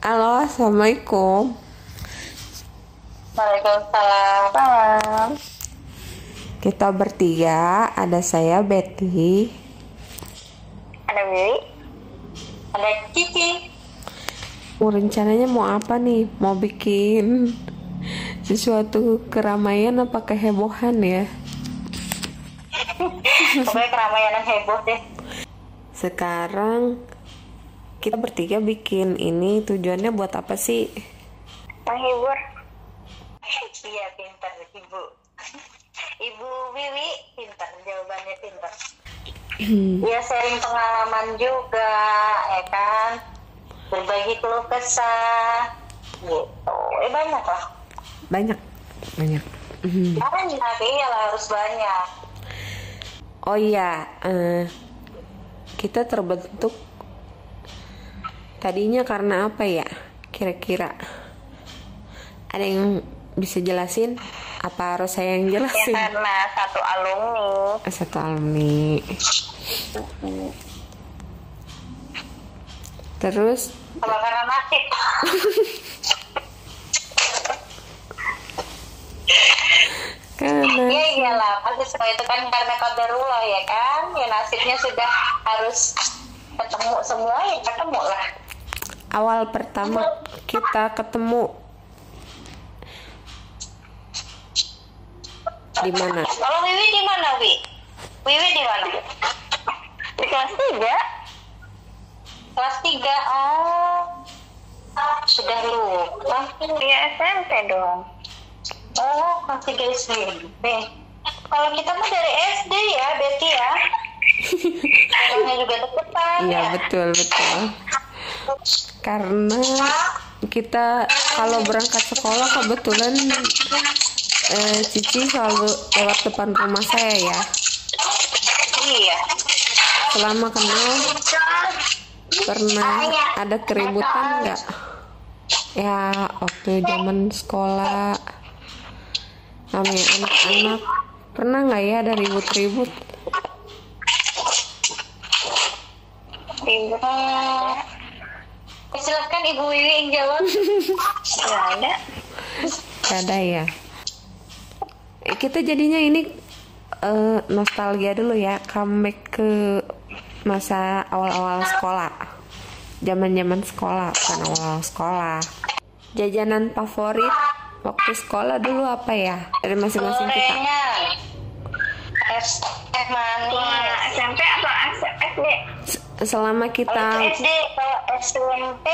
Halo, assalamualaikum. Waalaikumsalam. Salam. Kita bertiga, ada saya Betty. Ada Wiwi. Ada Cici. Mau rencananya mau apa nih? Mau bikin sesuatu keramaian apa kehebohan ya? Pokoknya keramaian yang heboh deh. Sekarang kita bertiga bikin ini tujuannya buat apa sih? Menghibur. Iya pintar ibu. Ibu Wiwi pintar jawabannya pintar. Iya sharing pengalaman juga, ya kan? Berbagi keluh kesah, gitu. Eh banyak lah. Banyak, banyak. Banyak, iya lah harus banyak. Oh iya, eh, kita terbentuk tadinya karena apa ya? Kira-kira ada yang bisa jelasin? Apa harus saya yang Ya jelasin? karena satu alumni. Satu alumni. Terus Kalau karena nasib. karena Iya iyalah, pasti semua itu kan karena kadarullah ya kan, ya nasibnya sudah harus ketemu semua ya ketemu lah. Awal pertama kita ketemu di mana? Kalau Wiwi di mana Wi? Wiwi di mana? Di kelas tiga. Kelas tiga, oh sudah lupa. Iya SMP dong. Oh kelas tiga SMP. Kalau kita mah dari SD ya, Betty ya. Orangnya juga deketan Iya ya. betul betul. Karena kita kalau berangkat sekolah kebetulan eh, Cici selalu lewat depan rumah saya ya. Iya. Selama kenal pernah ada keributan nggak? Ya waktu zaman sekolah namanya anak-anak pernah nggak ya ada ribut-ribut? Ibu. Silahkan Ibu Wiwi yang jawab. Nggak ada. Gak ada ya. Eh, Kita jadinya ini eh, nostalgia dulu ya, comeback ke masa awal-awal sekolah, zaman-zaman sekolah, bukan awal sekolah. Jajanan favorit waktu sekolah dulu apa ya? Dari masing-masing kita. SMP atau SD? Selama kita SD, kalau SMP,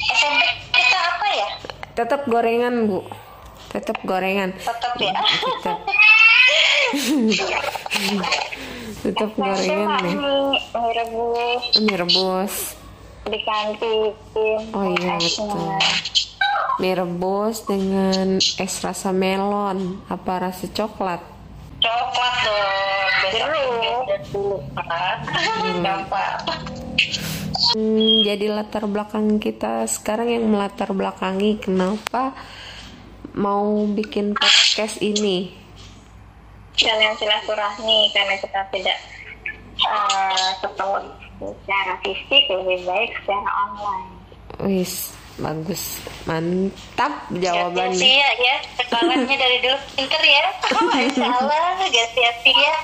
SMP kita apa ya? tetap gorengan bu, tetap gorengan, Tetap ya. tetap tetap gorengan nih. Mie, mie rebus Mie rebus. di kantin. Oh iya betul. Mie rebus dengan es rasa melon apa rasa coklat. Coklat dong. Jeruk. Dulu. Gampang. Hmm, jadi latar belakang kita sekarang yang melatar belakangi kenapa mau bikin podcast ini. Kalian silaturahmi karena kita tidak eh, ketemu secara fisik lebih baik secara online. Wis bagus, mantap jawabannya. sia-sia ya. Sekolahnya dari dulu pinter ya. Masya Allah. Gak sia-sia.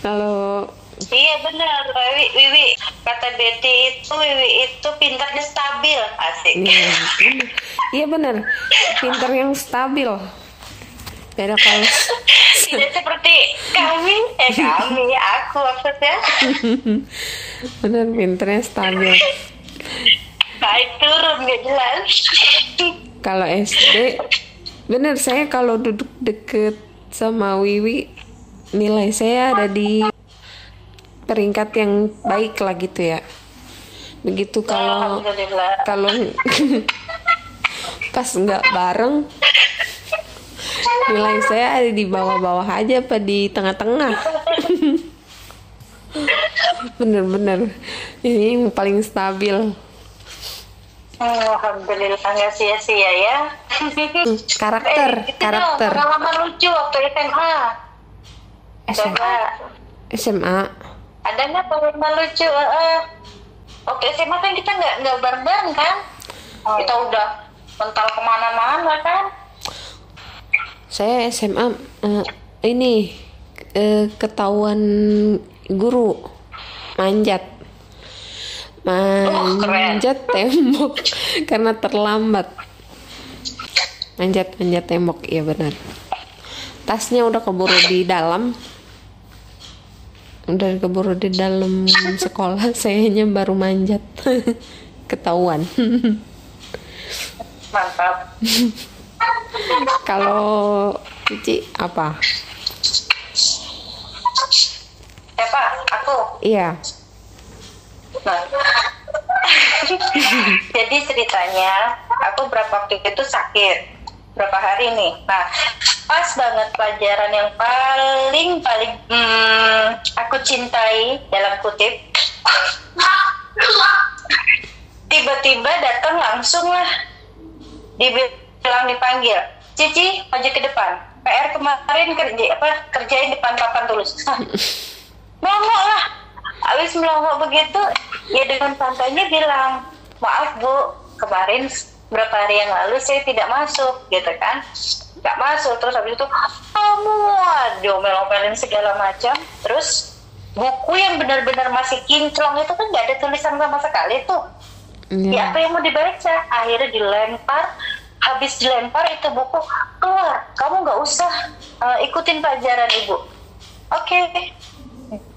Kalau Iya benar, Wiwi, Wiwi. Kata Betty itu Wiwi itu pintarnya stabil, asik. iya bener. iya benar, pinter yang stabil. Beda kalau Tidak seperti kami, eh kami, aku maksudnya. benar pinternya stabil. Naik turun gak jelas. Kalau SD, bener saya kalau duduk deket sama Wiwi, nilai saya ada di peringkat yang baik lah gitu ya. Begitu kalau kalau pas nggak bareng, nilai saya ada di bawah-bawah aja apa di tengah-tengah. Bener-bener ini yang paling stabil. Alhamdulillah nggak sia-sia ya. Karakter, Eh, itu dong, karakter. pengalaman lucu waktu SMA. SMA. Coba SMA. ada nggak pengalaman lucu? Eh, Oke SMA kan kita nggak nggak bareng-bareng kan kita udah mental ke mana-mana kan Saya SMA eh, ini eh, ketahuan guru manjat. Manjat tembok karena terlambat. Manjat manjat tembok, iya benar. Tasnya udah keburu di dalam. Udah keburu di dalam sekolah, sayanya baru manjat. Ketahuan. mantap Kalau Cici apa? siapa aku Iya. Nah, jadi ceritanya aku berapa waktu itu sakit. Berapa hari nih. Nah, pas banget pelajaran yang paling paling hmm, aku cintai dalam kutip. Tiba-tiba datang langsung lah. Dibilang dipanggil Cici maju ke depan. PR kemarin kerja apa kerjain depan papan tulis melongo lah habis melongo begitu ya dengan santainya bilang maaf bu kemarin berapa hari yang lalu saya tidak masuk gitu kan. Nggak masuk. Terus habis itu kamu waduh melomel segala macam. Terus buku yang benar-benar masih kinclong itu kan nggak ada tulisan sama sekali tuh. Ya Iya. apa yang mau dibaca? Akhirnya dilempar habis dilempar itu buku keluar kamu nggak usah uh, ikutin pelajaran ibu. Oke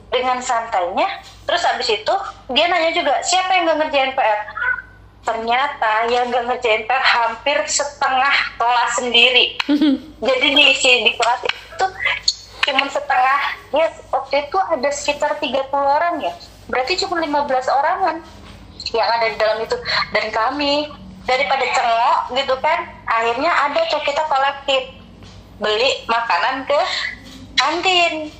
dengan santainya. Terus habis itu dia nanya juga siapa yang nggak ngerjain PR ternyata yang nggak ngerjain PR hampir setengah kelas sendiri. Jadi diisi di kelas itu cuma setengah. Ya waktu itu ada sekitar 30 orang ya. Berarti cuma 15 orangan yang ada di dalam itu. Dan kami daripada cengok gitu kan akhirnya ada tuh kita kolektif. Beli makanan ke kantin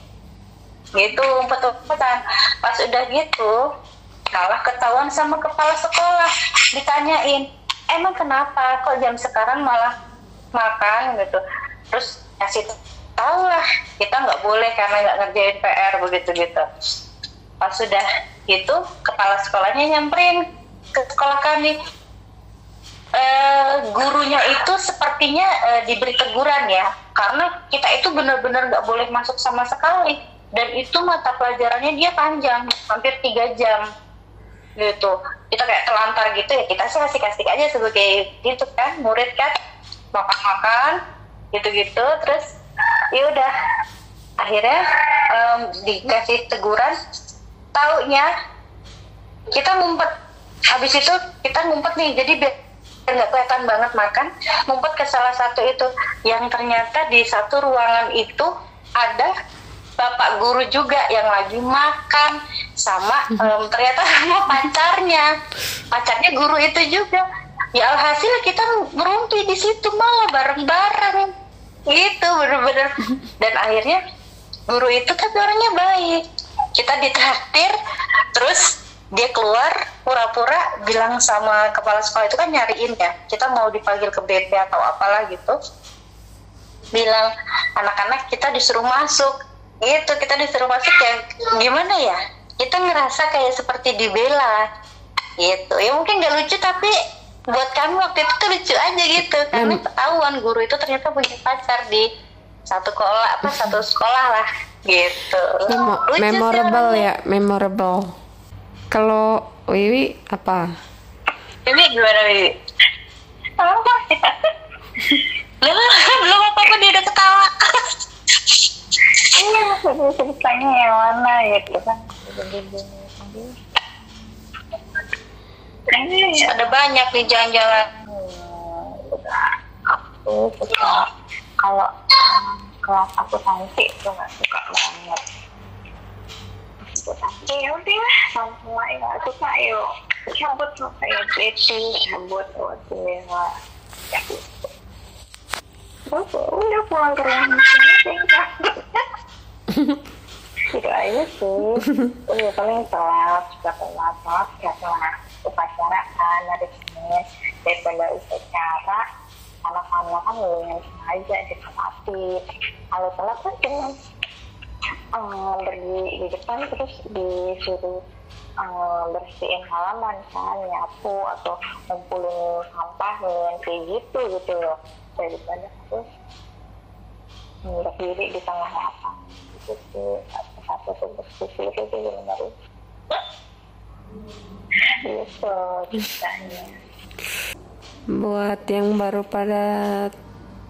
gitu umpet-umpetan pas udah gitu malah ketahuan sama kepala sekolah. Ditanyain emang kenapa? Kok jam sekarang malah makan? Gitu. Terus kasih tahu lah kita nggak boleh karena nggak ngerjain PR begitu gitu. Pas sudah gitu kepala sekolahnya nyamperin ke sekolah kami. Eh, gurunya itu sepertinya eh, diberi teguran ya karena kita itu benar-benar nggak boleh masuk sama sekali dan itu mata pelajarannya dia panjang hampir tiga jam gitu. Kita kayak telantar gitu ya kita sih kasih kasih aja sebagai gitu kan murid kan. Makan-makan gitu-gitu terus ya udah. Akhirnya em, dikasih teguran taunya kita ngumpet. Habis itu kita ngumpet nih jadi biar nggak kelihatan banget makan ngumpet ke salah satu itu. Yang ternyata di satu ruangan itu ada bapak guru juga yang lagi makan. Sama em, ternyata sama pacarnya. Pacarnya guru itu juga. Ya alhasil kita berumpi di situ malah bareng-bareng. Gitu bener-bener. Dan akhirnya guru itu tapi orangnya baik. Kita ditraktir terus dia keluar pura-pura bilang sama kepala sekolah itu kan nyariin ya. Kita mau dipanggil ke BP atau apalah gitu. Bilang anak-anak kita disuruh masuk gitu kita disuruh masuk ya gimana ya kita ngerasa kayak seperti dibela gitu ya mungkin nggak lucu tapi buat kami waktu itu tuh lucu aja gitu karena ketahuan guru itu ternyata punya pacar di satu sekolah apa satu sekolah lah gitu Memo- Lucu sih memorable orangnya. ya, memorable. Kalau Wiwi apa? Ini gimana Wiwi? Apa ya? belum belum apa apa dia udah ketawa. Iya, ceritanya yang mana gitu kan. Ada banyak nih jalan-jalan. Hmm. Aku suka kalau um, kelas aku santi itu nggak suka banget. Santi ya udah sama ya suka yuk cabut mau kayak dating cabut waktu ya gitu. Terus ya udah pulang ke rumah masing-masing aja sih ya paling telat telat telat ya telat upacara kan hari Senin daripada upacara anak-anak kan mendingan sengaja ditematin kalau telat kan cuma berdiri di depan terus disuruh eh, bersihin halaman kan nyapu atau ngumpulin sampah dengan kayak gitu gitu loh. Daripada aku berdiri di tengah lapang satu tuh bersih itu tuh benar gitu ceritanya buat yang baru pada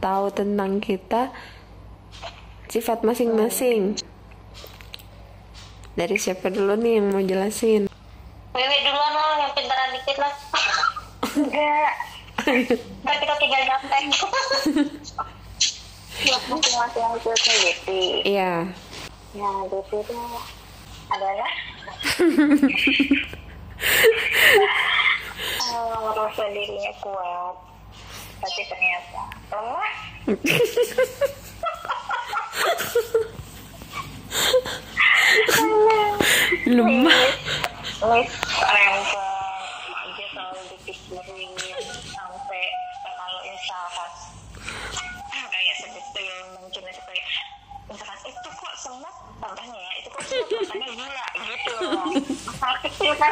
tahu tentang kita sifat masing-masing. Dari siapa dulu nih yang mau jelasin? Wewe duluan lah yang pintaran dikit lah. Enggak. Ntar kita tinggal nyampe. Masing-masing itu tuh Deti iya ya Deti itu adalah eh, merasa dirinya kuat tapi ternyata lemah. Lemah. Miss hal kecil kan?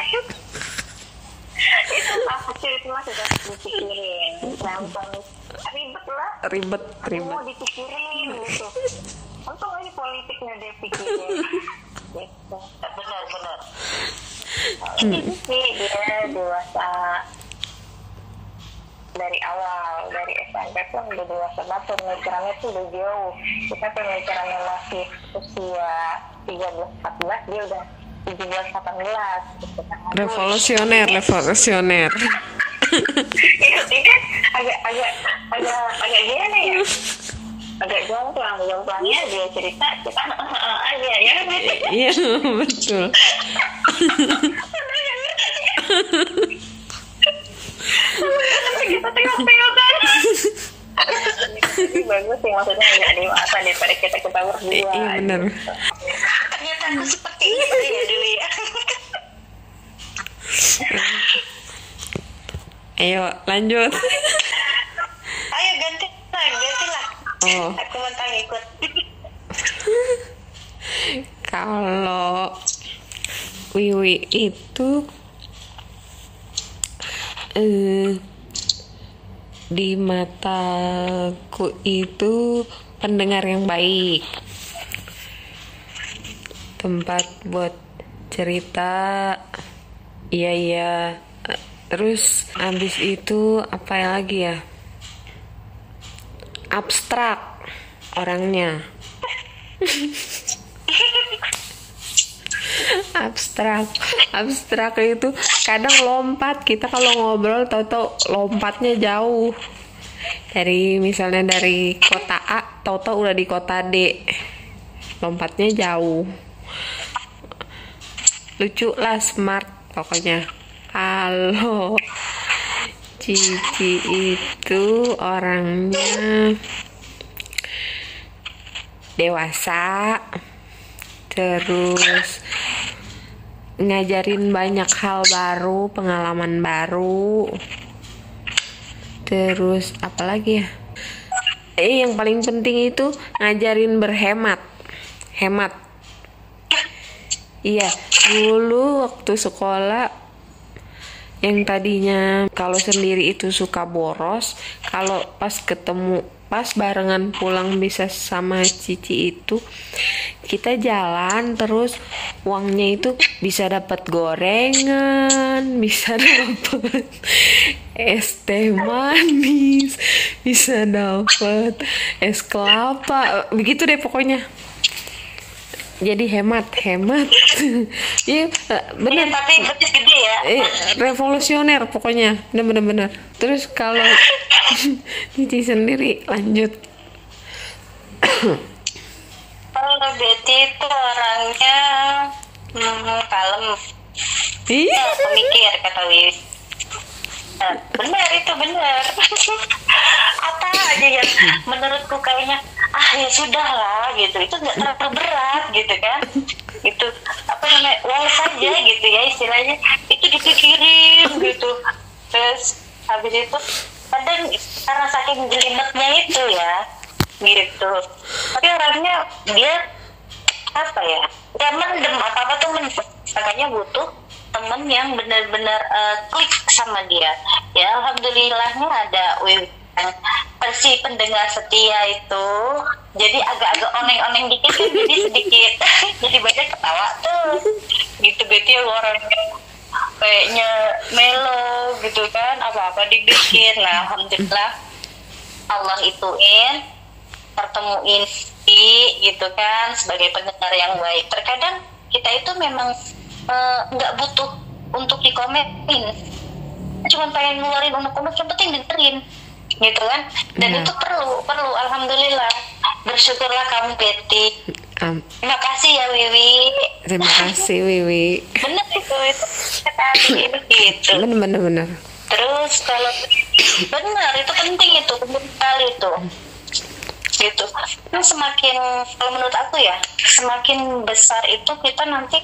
Itu hal kecil itu masih harus dipikirin. Rempong ribet lah. Ribet ribet. mau dipikirin gitu. Untung aja politiknya dia pikirin. Gitu benar benar. Ini sih dia dewasa dari awal dari SMP pun udah dewasa banget. Pemikirannya tuh udah jauh. Kita pemikirannya masih usia 13-14 dia udah 17-18 gitu kan. Revolusioner revolusioner. Itu sih kan? Agak agak agak agak gimana ya. Agak jomplang jomplangnya dia cerita kita aja ya kan? Iya betul. Kita tengok-tengok kan? Bagus sih maksudnya agak dewasa daripada kita kita berdua iya benar. ternyata aku seperti itu ya dulu ya. Ayo lanjut. Ayo ganti lah ganti lah Oh. aku mentang ikut. Kalau Wiwi itu eh, di mataku itu pendengar yang baik tempat buat cerita. Iya iya. Terus habis itu apa lagi ya? Abstrak orangnya. Abstrak. Abstrak itu kadang lompat. Kita kalau ngobrol tahu-tahu lompatnya jauh. Dari misalnya dari kota A tahu-tahu udah di kota D. Lompatnya jauh lucu lah smart pokoknya. Kalau Cici itu orangnya dewasa terus ngajarin banyak hal baru pengalaman baru. Terus apalagi ya? Eh yang paling penting itu ngajarin berhemat. Hemat iya dulu waktu sekolah yang tadinya kalau sendiri itu suka boros kalau pas ketemu pas barengan pulang bisa sama Cici itu kita jalan terus uangnya itu bisa dapat gorengan bisa dapat es teh manis bisa dapat es kelapa begitu deh pokoknya jadi hemat hemat. Iya eh, bener Iya, tapi betis gede ya. Eh, revolusioner pokoknya. Bener terus kalau Cici sendiri lanjut. Kalau Betty itu orangnya hmm, kalem. Nah, pemikir kata Wiwi Nah, benar itu benar. Apa aja yang menurutku kayaknya ah ya sudah lah gitu. Itu nggak terlalu berat gitu kan. Itu apa namanya walau saja gitu ya istilahnya. Itu dipikirin gitu. Terus habis itu kadang karena saking jelimetnya itu ya gitu. Tapi orangnya dia apa ya ya mendem apa apa tuh mendem. Makanya butuh temen yang benar-benar eh, klik sama dia. Ya alhamdulillahnya ada Wiwi yang versi pendengar setia itu jadi agak-agak oneng-oneng dikit kan jadi sedikit. Jadi banyak ketawa tuh. Gitu berarti orangnya kayaknya melo gitu kan apa-apa dibikin. Nah alhamdulillah Allah ituin pertemuin di gitu kan sebagai pendengar yang baik. Terkadang kita itu memang eh, nggak butuh untuk dikomenin. Cuma pengen ngeluarin unek-unek yang penting dengerin gitu kan. Dan Iya. itu perlu perlu. Alhamdulillah. Bersyukurlah kamu Betty. Am- terima kasih ya Wiwi. Terima kasih Wiwi. Bener itu itu gitu. Bener bener bener. Terus kalau benar itu penting itu penting sekali itu. Gitu. Kan semakin kalau menurut aku ya semakin besar itu kita nanti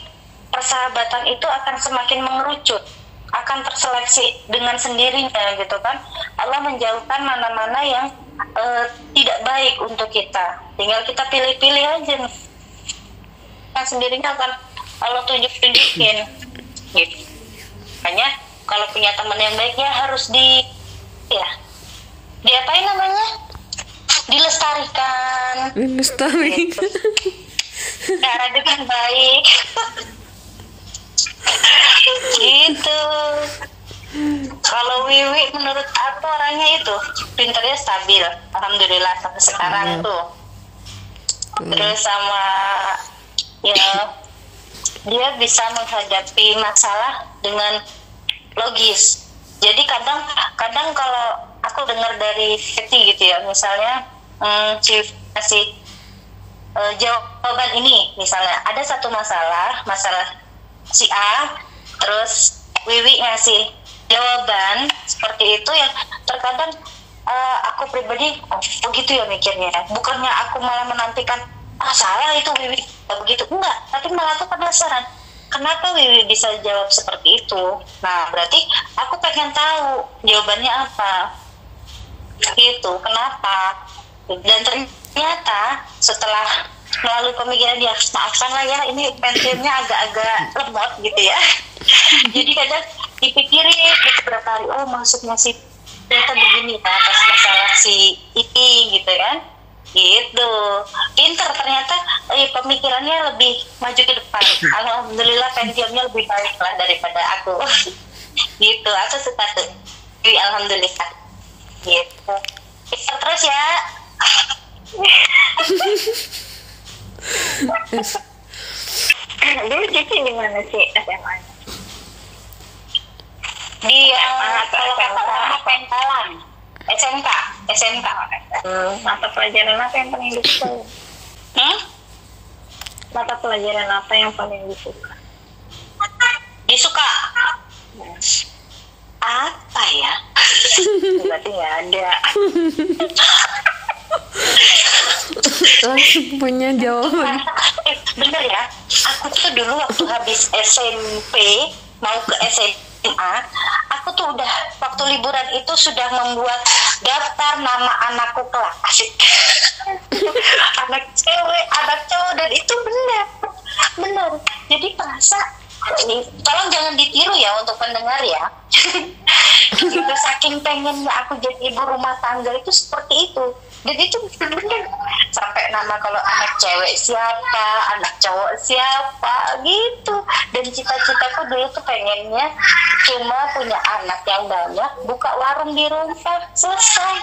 persahabatan itu akan semakin mengerucut akan terseleksi dengan sendirinya gitu kan. Allah menjauhkan mana-mana yang eh, tidak baik untuk kita. Tinggal kita pilih-pilih aja nih. Kan sendirinya akan Allah tunjuk-tunjukin. Gitu. Makanya kalau punya teman yang baik ya harus di ya diapain namanya? Dilestarikan. Lestari cara dengan baik gitu. Kalau Wiwi menurut aku orangnya itu? Pinternya stabil alhamdulillah sampai sekarang Hmm. tuh. Terus sama ya dia bisa menghadapi masalah dengan logis. Jadi kadang kadang kalau aku dengar dari Betty gitu ya misalnya hmm, si kasih eh, jawaban ini misalnya ada satu masalah masalah si A terus Wiwi ngasih jawaban seperti itu yang terkadang eh, aku pribadi oh, begitu ya mikirnya. Bukannya aku malah menantikan ah salah itu Wiwi. Begitu. Enggak tapi malah aku penasaran kenapa Wiwi bisa jawab seperti itu? Nah berarti aku pengen tahu jawabannya apa. Gitu kenapa? Dan ternyata setelah melalui pemikiran dia maafkan lah ya ini pensilnya agak-agak lemot gitu ya. Jadi kadang dipikirin gitu berapa hari oh maksudnya si ternyata begini ya atas masalah si ini gitu kan. Gitu. Pinter ternyata eh, pemikirannya lebih maju ke depan. Alhamdulillah pensiunnya lebih baik lah daripada aku. Gitu aku suka tuh Jadi, alhamdulillah. Gitu. Pinter terus ya Dulu Cici di mana sih SMA? di kalau kata pentalan SMK SMK Hmm, mata pelajaran apa yang paling disuka? hmm? Mata pelajaran apa yang paling disuka? disuka apa ya Berarti nggak ada. langsung punya jawaban. eh, bener ya aku tuh dulu waktu habis SMP mau ke SMA aku tuh udah waktu liburan itu sudah membuat daftar nama anakku kelak asik anak cewek anak cowok dan itu benar benar jadi perasa ini tolong jangan ditiru ya untuk pendengar ya. Gitu saking pengennya aku jadi ibu rumah tangga itu seperti itu dan itu benar sampai nama kalau anak cewek siapa anak cowok siapa gitu. Dan cita-citaku dulu tuh pengennya cuma punya anak yang banyak buka warung di rumah selesai.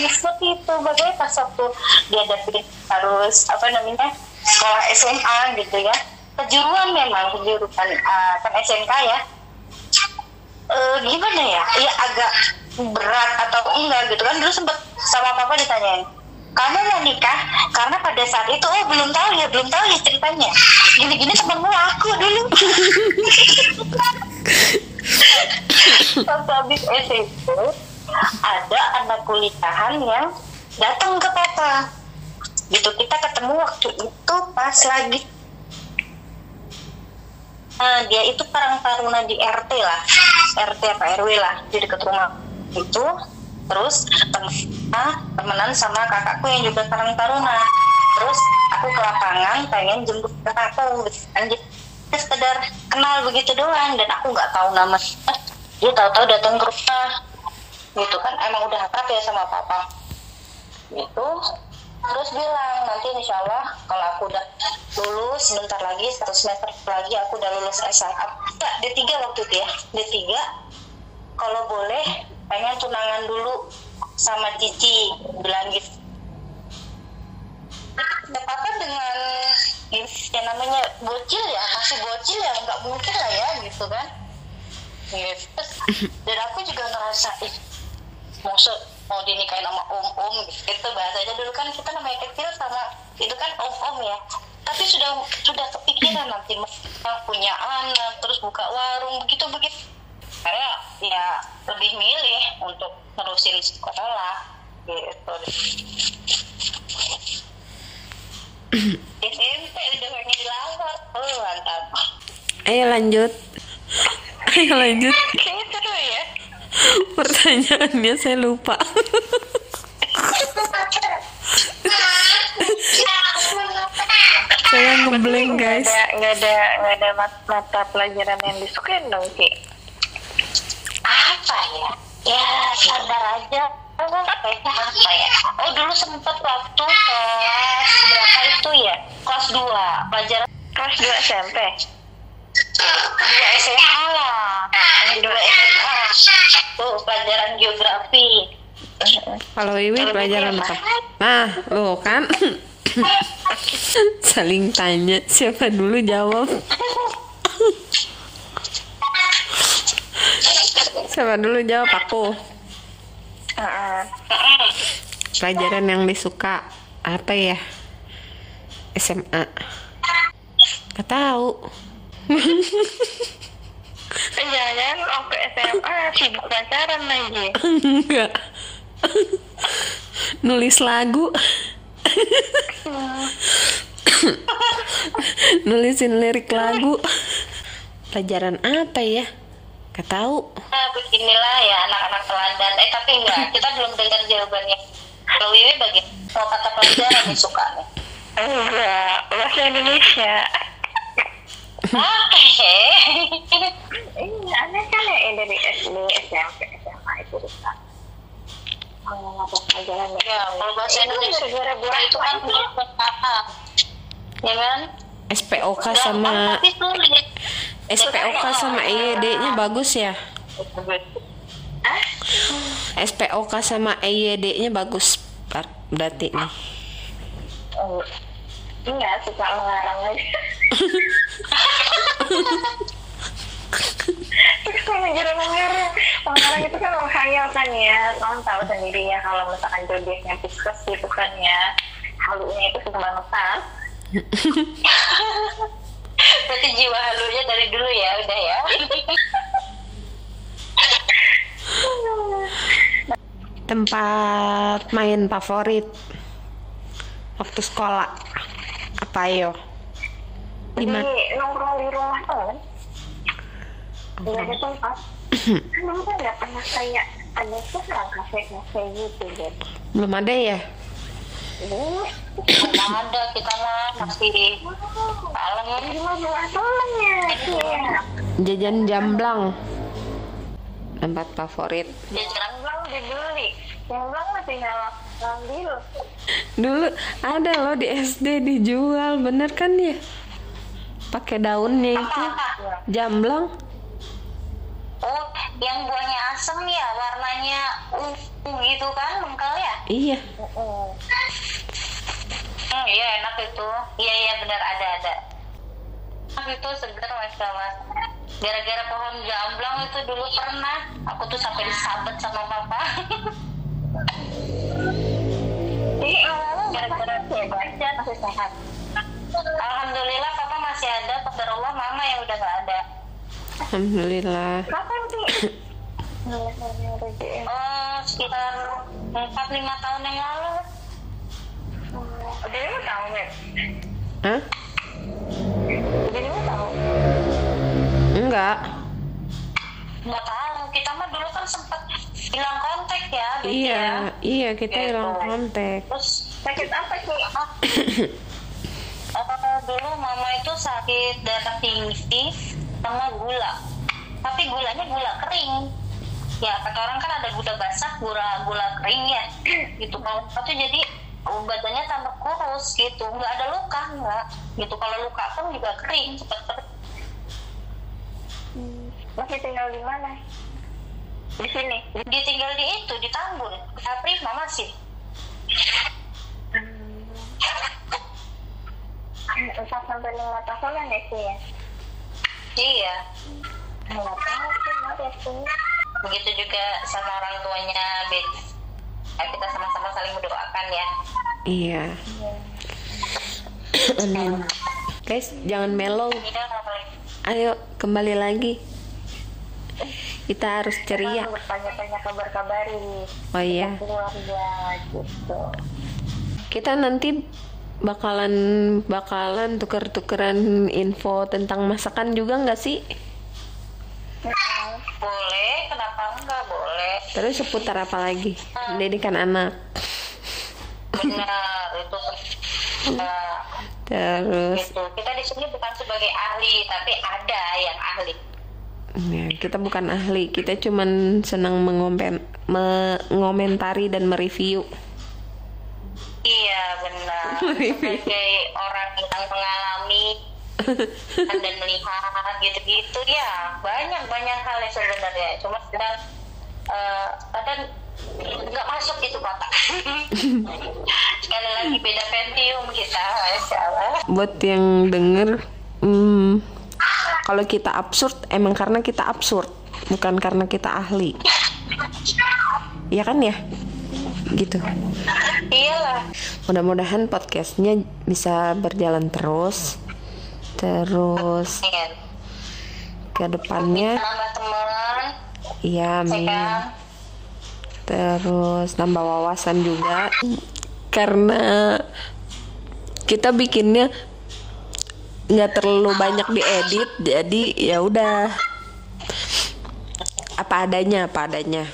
Ini seperti itu. Bagaimana pas waktu dihadapi harus apa namanya sekolah SMA gitu ya. Kejuruan memang kejuruan uh, kan SMK ya. Eh, gimana ya? Ya agak berat atau enggak gitu kan. Dulu sempet sama papa ditanyain kamu mau nikah? Karena pada saat itu oh belum tahu ya belum tahu ya ceritanya. Gini-gini temenmu aku dulu. Pas habis SMP ada anak kuliahan yang datang ke papa. Gitu kita ketemu waktu itu pas lagi. Nah, dia itu Karang Taruna di RT lah, RT apa RW lah di dekat rumah itu. Terus temen- temenan sama kakakku yang juga Karang Taruna. Terus aku ke lapangan pengen jemput kakakku, lanjut sekedar kenal begitu doang dan aku nggak tahu nama dia tahu-tahu datang ke rumah. Gitu kan emang udah akrab ya sama papa. Gitu. Terus bilang nanti insya Allah kalau aku udah lulus sebentar lagi satu semester lagi aku udah lulus S1 ya, D3 waktu itu ya. D3 kalau boleh pengen tunangan dulu sama Cici bilang gitu. Apa dengan yang namanya bocil ya masih bocil ya nggak mungkin lah ya gitu kan. Gitu. Dan aku juga ngerasa ih maksud mau dinikahin sama om-om gitu. Bahasanya dulu kan kita namanya kecil sama itu kan om-om ya. Tapi sudah sudah kepikiran nanti punya anak terus buka warung begitu begitu karena ya lebih milih untuk nerusin sekolah gitu SMP udah pengen dilamar oh mantap Ayo lanjut. Ayo lanjut. seru ya Pertanyaannya saya lupa. saya ngeblank guys. Nggak ada nggak ada nggak ada mat- mata pelajaran yang disukain dong Ki. Ya sadar aja. Kayaknya apa ya oh dulu sempet waktu kelas berapa itu ya? Kelas 2 pelajaran Kelas 2 SMP. 2 SMA lah. 2 SMA tuh pelajaran geografi. Kalau Iwi pelajaran apa? Nah, lo kan? Saling tanya siapa dulu jawab. siapa dulu jawab aku. Pelajaran yang disuka apa ya? SMA. Gak tahu. Jangan-jangan waktu SMA sibuk pacaran lagi. Enggak. Nulis lagu. Nulisin lirik lagu. Pelajaran apa ya? Gak tahu. nah beginilah ya anak-anak teladan. Eh tapi enggak kita belum dengar jawabannya. Kalau Wiwi bagi mau kata pelajaran yang suka nih. Enggak, bahasa Indonesia. oke. Iya, aneh kan ya dari SD, SMP, SMA itu bisa. Oh, pelajaran ya. Kalau bahasa Indonesia gara-gara itu kan buat apa ya kan? SPOK sama Gampang tapi sulit. SPOK sama EYD-nya bagus ya. SPOK sama EYD-nya bagus berarti nih. oh, enggak suka mengarang lagi. Terus kalau menjarang mengarang, mengarang itu kan menghayal kan ya. Kamu tahu sendiri ya kalau misalkan jodohnya pisces gitu kan ya. Halunya itu kebangetan. berarti jiwa halunya dari dulu ya udah ya Tempat main favorit waktu sekolah apa yo? Di nongkrong di rumah temen. Nggak ada tempat. Emang nggak pernah kayak ada sekarang kafe-kafe gitu deh. Belum ada ya? Belum. Ada kita mah Jajan jamblang. Tempat favorit. bang dibeli. Yang bang masih ngambil. Dulu ada loh di SD dijual, bener kan ya? Pakai daunnya itu jamblang. oh yang buahnya asem ya warnanya ungu gitu kan mengkal ya Iya. hmm, iya enak itu iya iya benar ada ada enak itu segar masya Allah gara-gara pohon jamblang itu dulu pernah aku tuh sampai disabet sama papa Jadi awalnya gara-gara baca masih sehat. Alhamdulillah papa masih ada, pada Allah mama yang udah nggak ada. Alhamdulillah. Kapan sih? Rezeki. Oh, sekitar 4-5 tahun yang lalu. Jadi lu tahu Mep? Hah? Lu tahu? Enggak. Nggak tahu, kita mah dulu kan sempat hilang kontak ya. gitu Iya, ya. iya kita Gitu. hilang kontak. Terus Sakit apa sih? eh, dulu mama itu sakit darah tinggi sama gula tapi gulanya gula kering ya sekarang kan ada gula basah gula gula kering ya gitu kalau itu jadi badannya tambah kurus gitu. Nggak ada luka nggak. Gitu. Kalau luka pun juga kering cepat kering. Masih tinggal di mana? Di sini. dia tinggal di itu di Tambun. Tapi mama sih. Empat sampai lima tahunan ya sih ya. iya. Nggak tahu sih, ya begitu juga sama orang tuanya Bet Ya, kita sama-sama saling mendoakan ya Iya. Amin. Guys, jangan mellow. apa Ayo kembali lagi. Kita harus ceria. Kita bertanya-tanya kabar-kabari Oh iya. keluarga gitu. Kita nanti bakalan bakalan tuker-tukeran info tentang masakan juga nggak sih? Boleh kenapa enggak? Boleh. Terus seputar apa lagi? Pendidikan anak. benar itu. Uh, Terus? gitu. Kita di sini bukan sebagai ahli tapi ada yang ahli. Ya, kita bukan ahli, kita cuman senang mengomen, mengomentari dan mereview. iya benar. Sebagai orang yang mengalami dan melihat gitu-gitu ya banyak banyak hal yang sebenarnya cuma sedang eh, kadang nggak masuk itu kotak sekali lagi beda pentium kita Masya Allah Buat yang denger, hmm, kalau kita absurd emang karena kita absurd, bukan karena kita ahli. Iya kan ya? Gitu. iyalah Mudah-mudahan podcastnya bisa berjalan terus. Terus Ingin. ke depannya, nambah teman iya ya amin. kan Terus nambah wawasan juga. Karena kita bikinnya nggak terlalu banyak diedit, jadi ya udah apa adanya, apa adanya.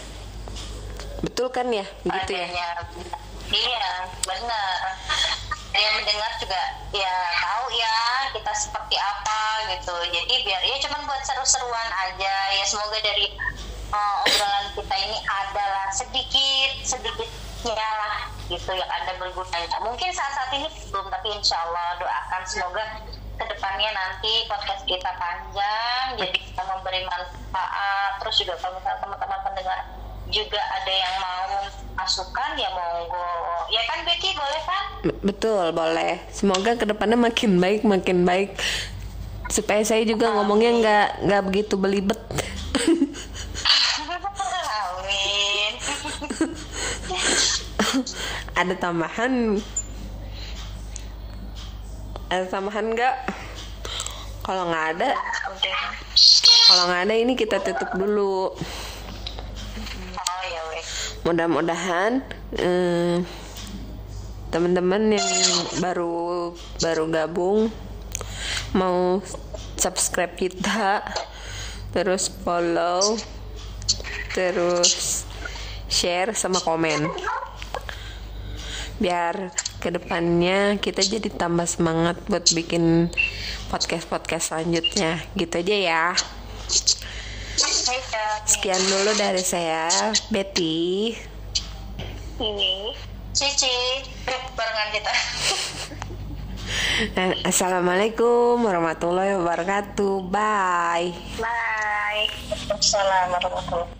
Betul kan ya? Begitu ya? iya benar yang mendengar juga ya tahu ya kita seperti apa gitu. Jadi biar ya cuman buat seru-seruan aja. Ya semoga dari uh, obrolan kita ini adalah sedikit sedikitnya lah gitu. Yang ada bergunanya. Mungkin saat-saat ini belum tapi insya Allah doakan. Semoga ke depannya nanti podcast kita panjang jadi kita memberi manfaat. Terus juga kalau misalnya teman-teman pendengar juga ada yang mau masukan ya monggo ya kan Becky boleh kan Betul, boleh. Semoga ke depannya makin baik, makin baik. Supaya saya juga ngomongnya nggak nggak begitu belibet. amin Ada tambahan? Ada tambahan nggak? Kalau nggak ada, kalau nggak ada ini kita tutup dulu. Mudah-mudahan eh, teman-teman yang baru baru gabung mau subscribe kita, terus follow, terus share sama komen. Biar ke depannya kita jadi tambah semangat buat bikin podcast-podcast selanjutnya. Gitu aja ya. Sekian dulu dari saya, Betty. Ini. Cici barengan kita Dan Assalamualaikum warahmatullahi wabarakatuh. Bye. Bye. Assalamualaikum warahmatullahi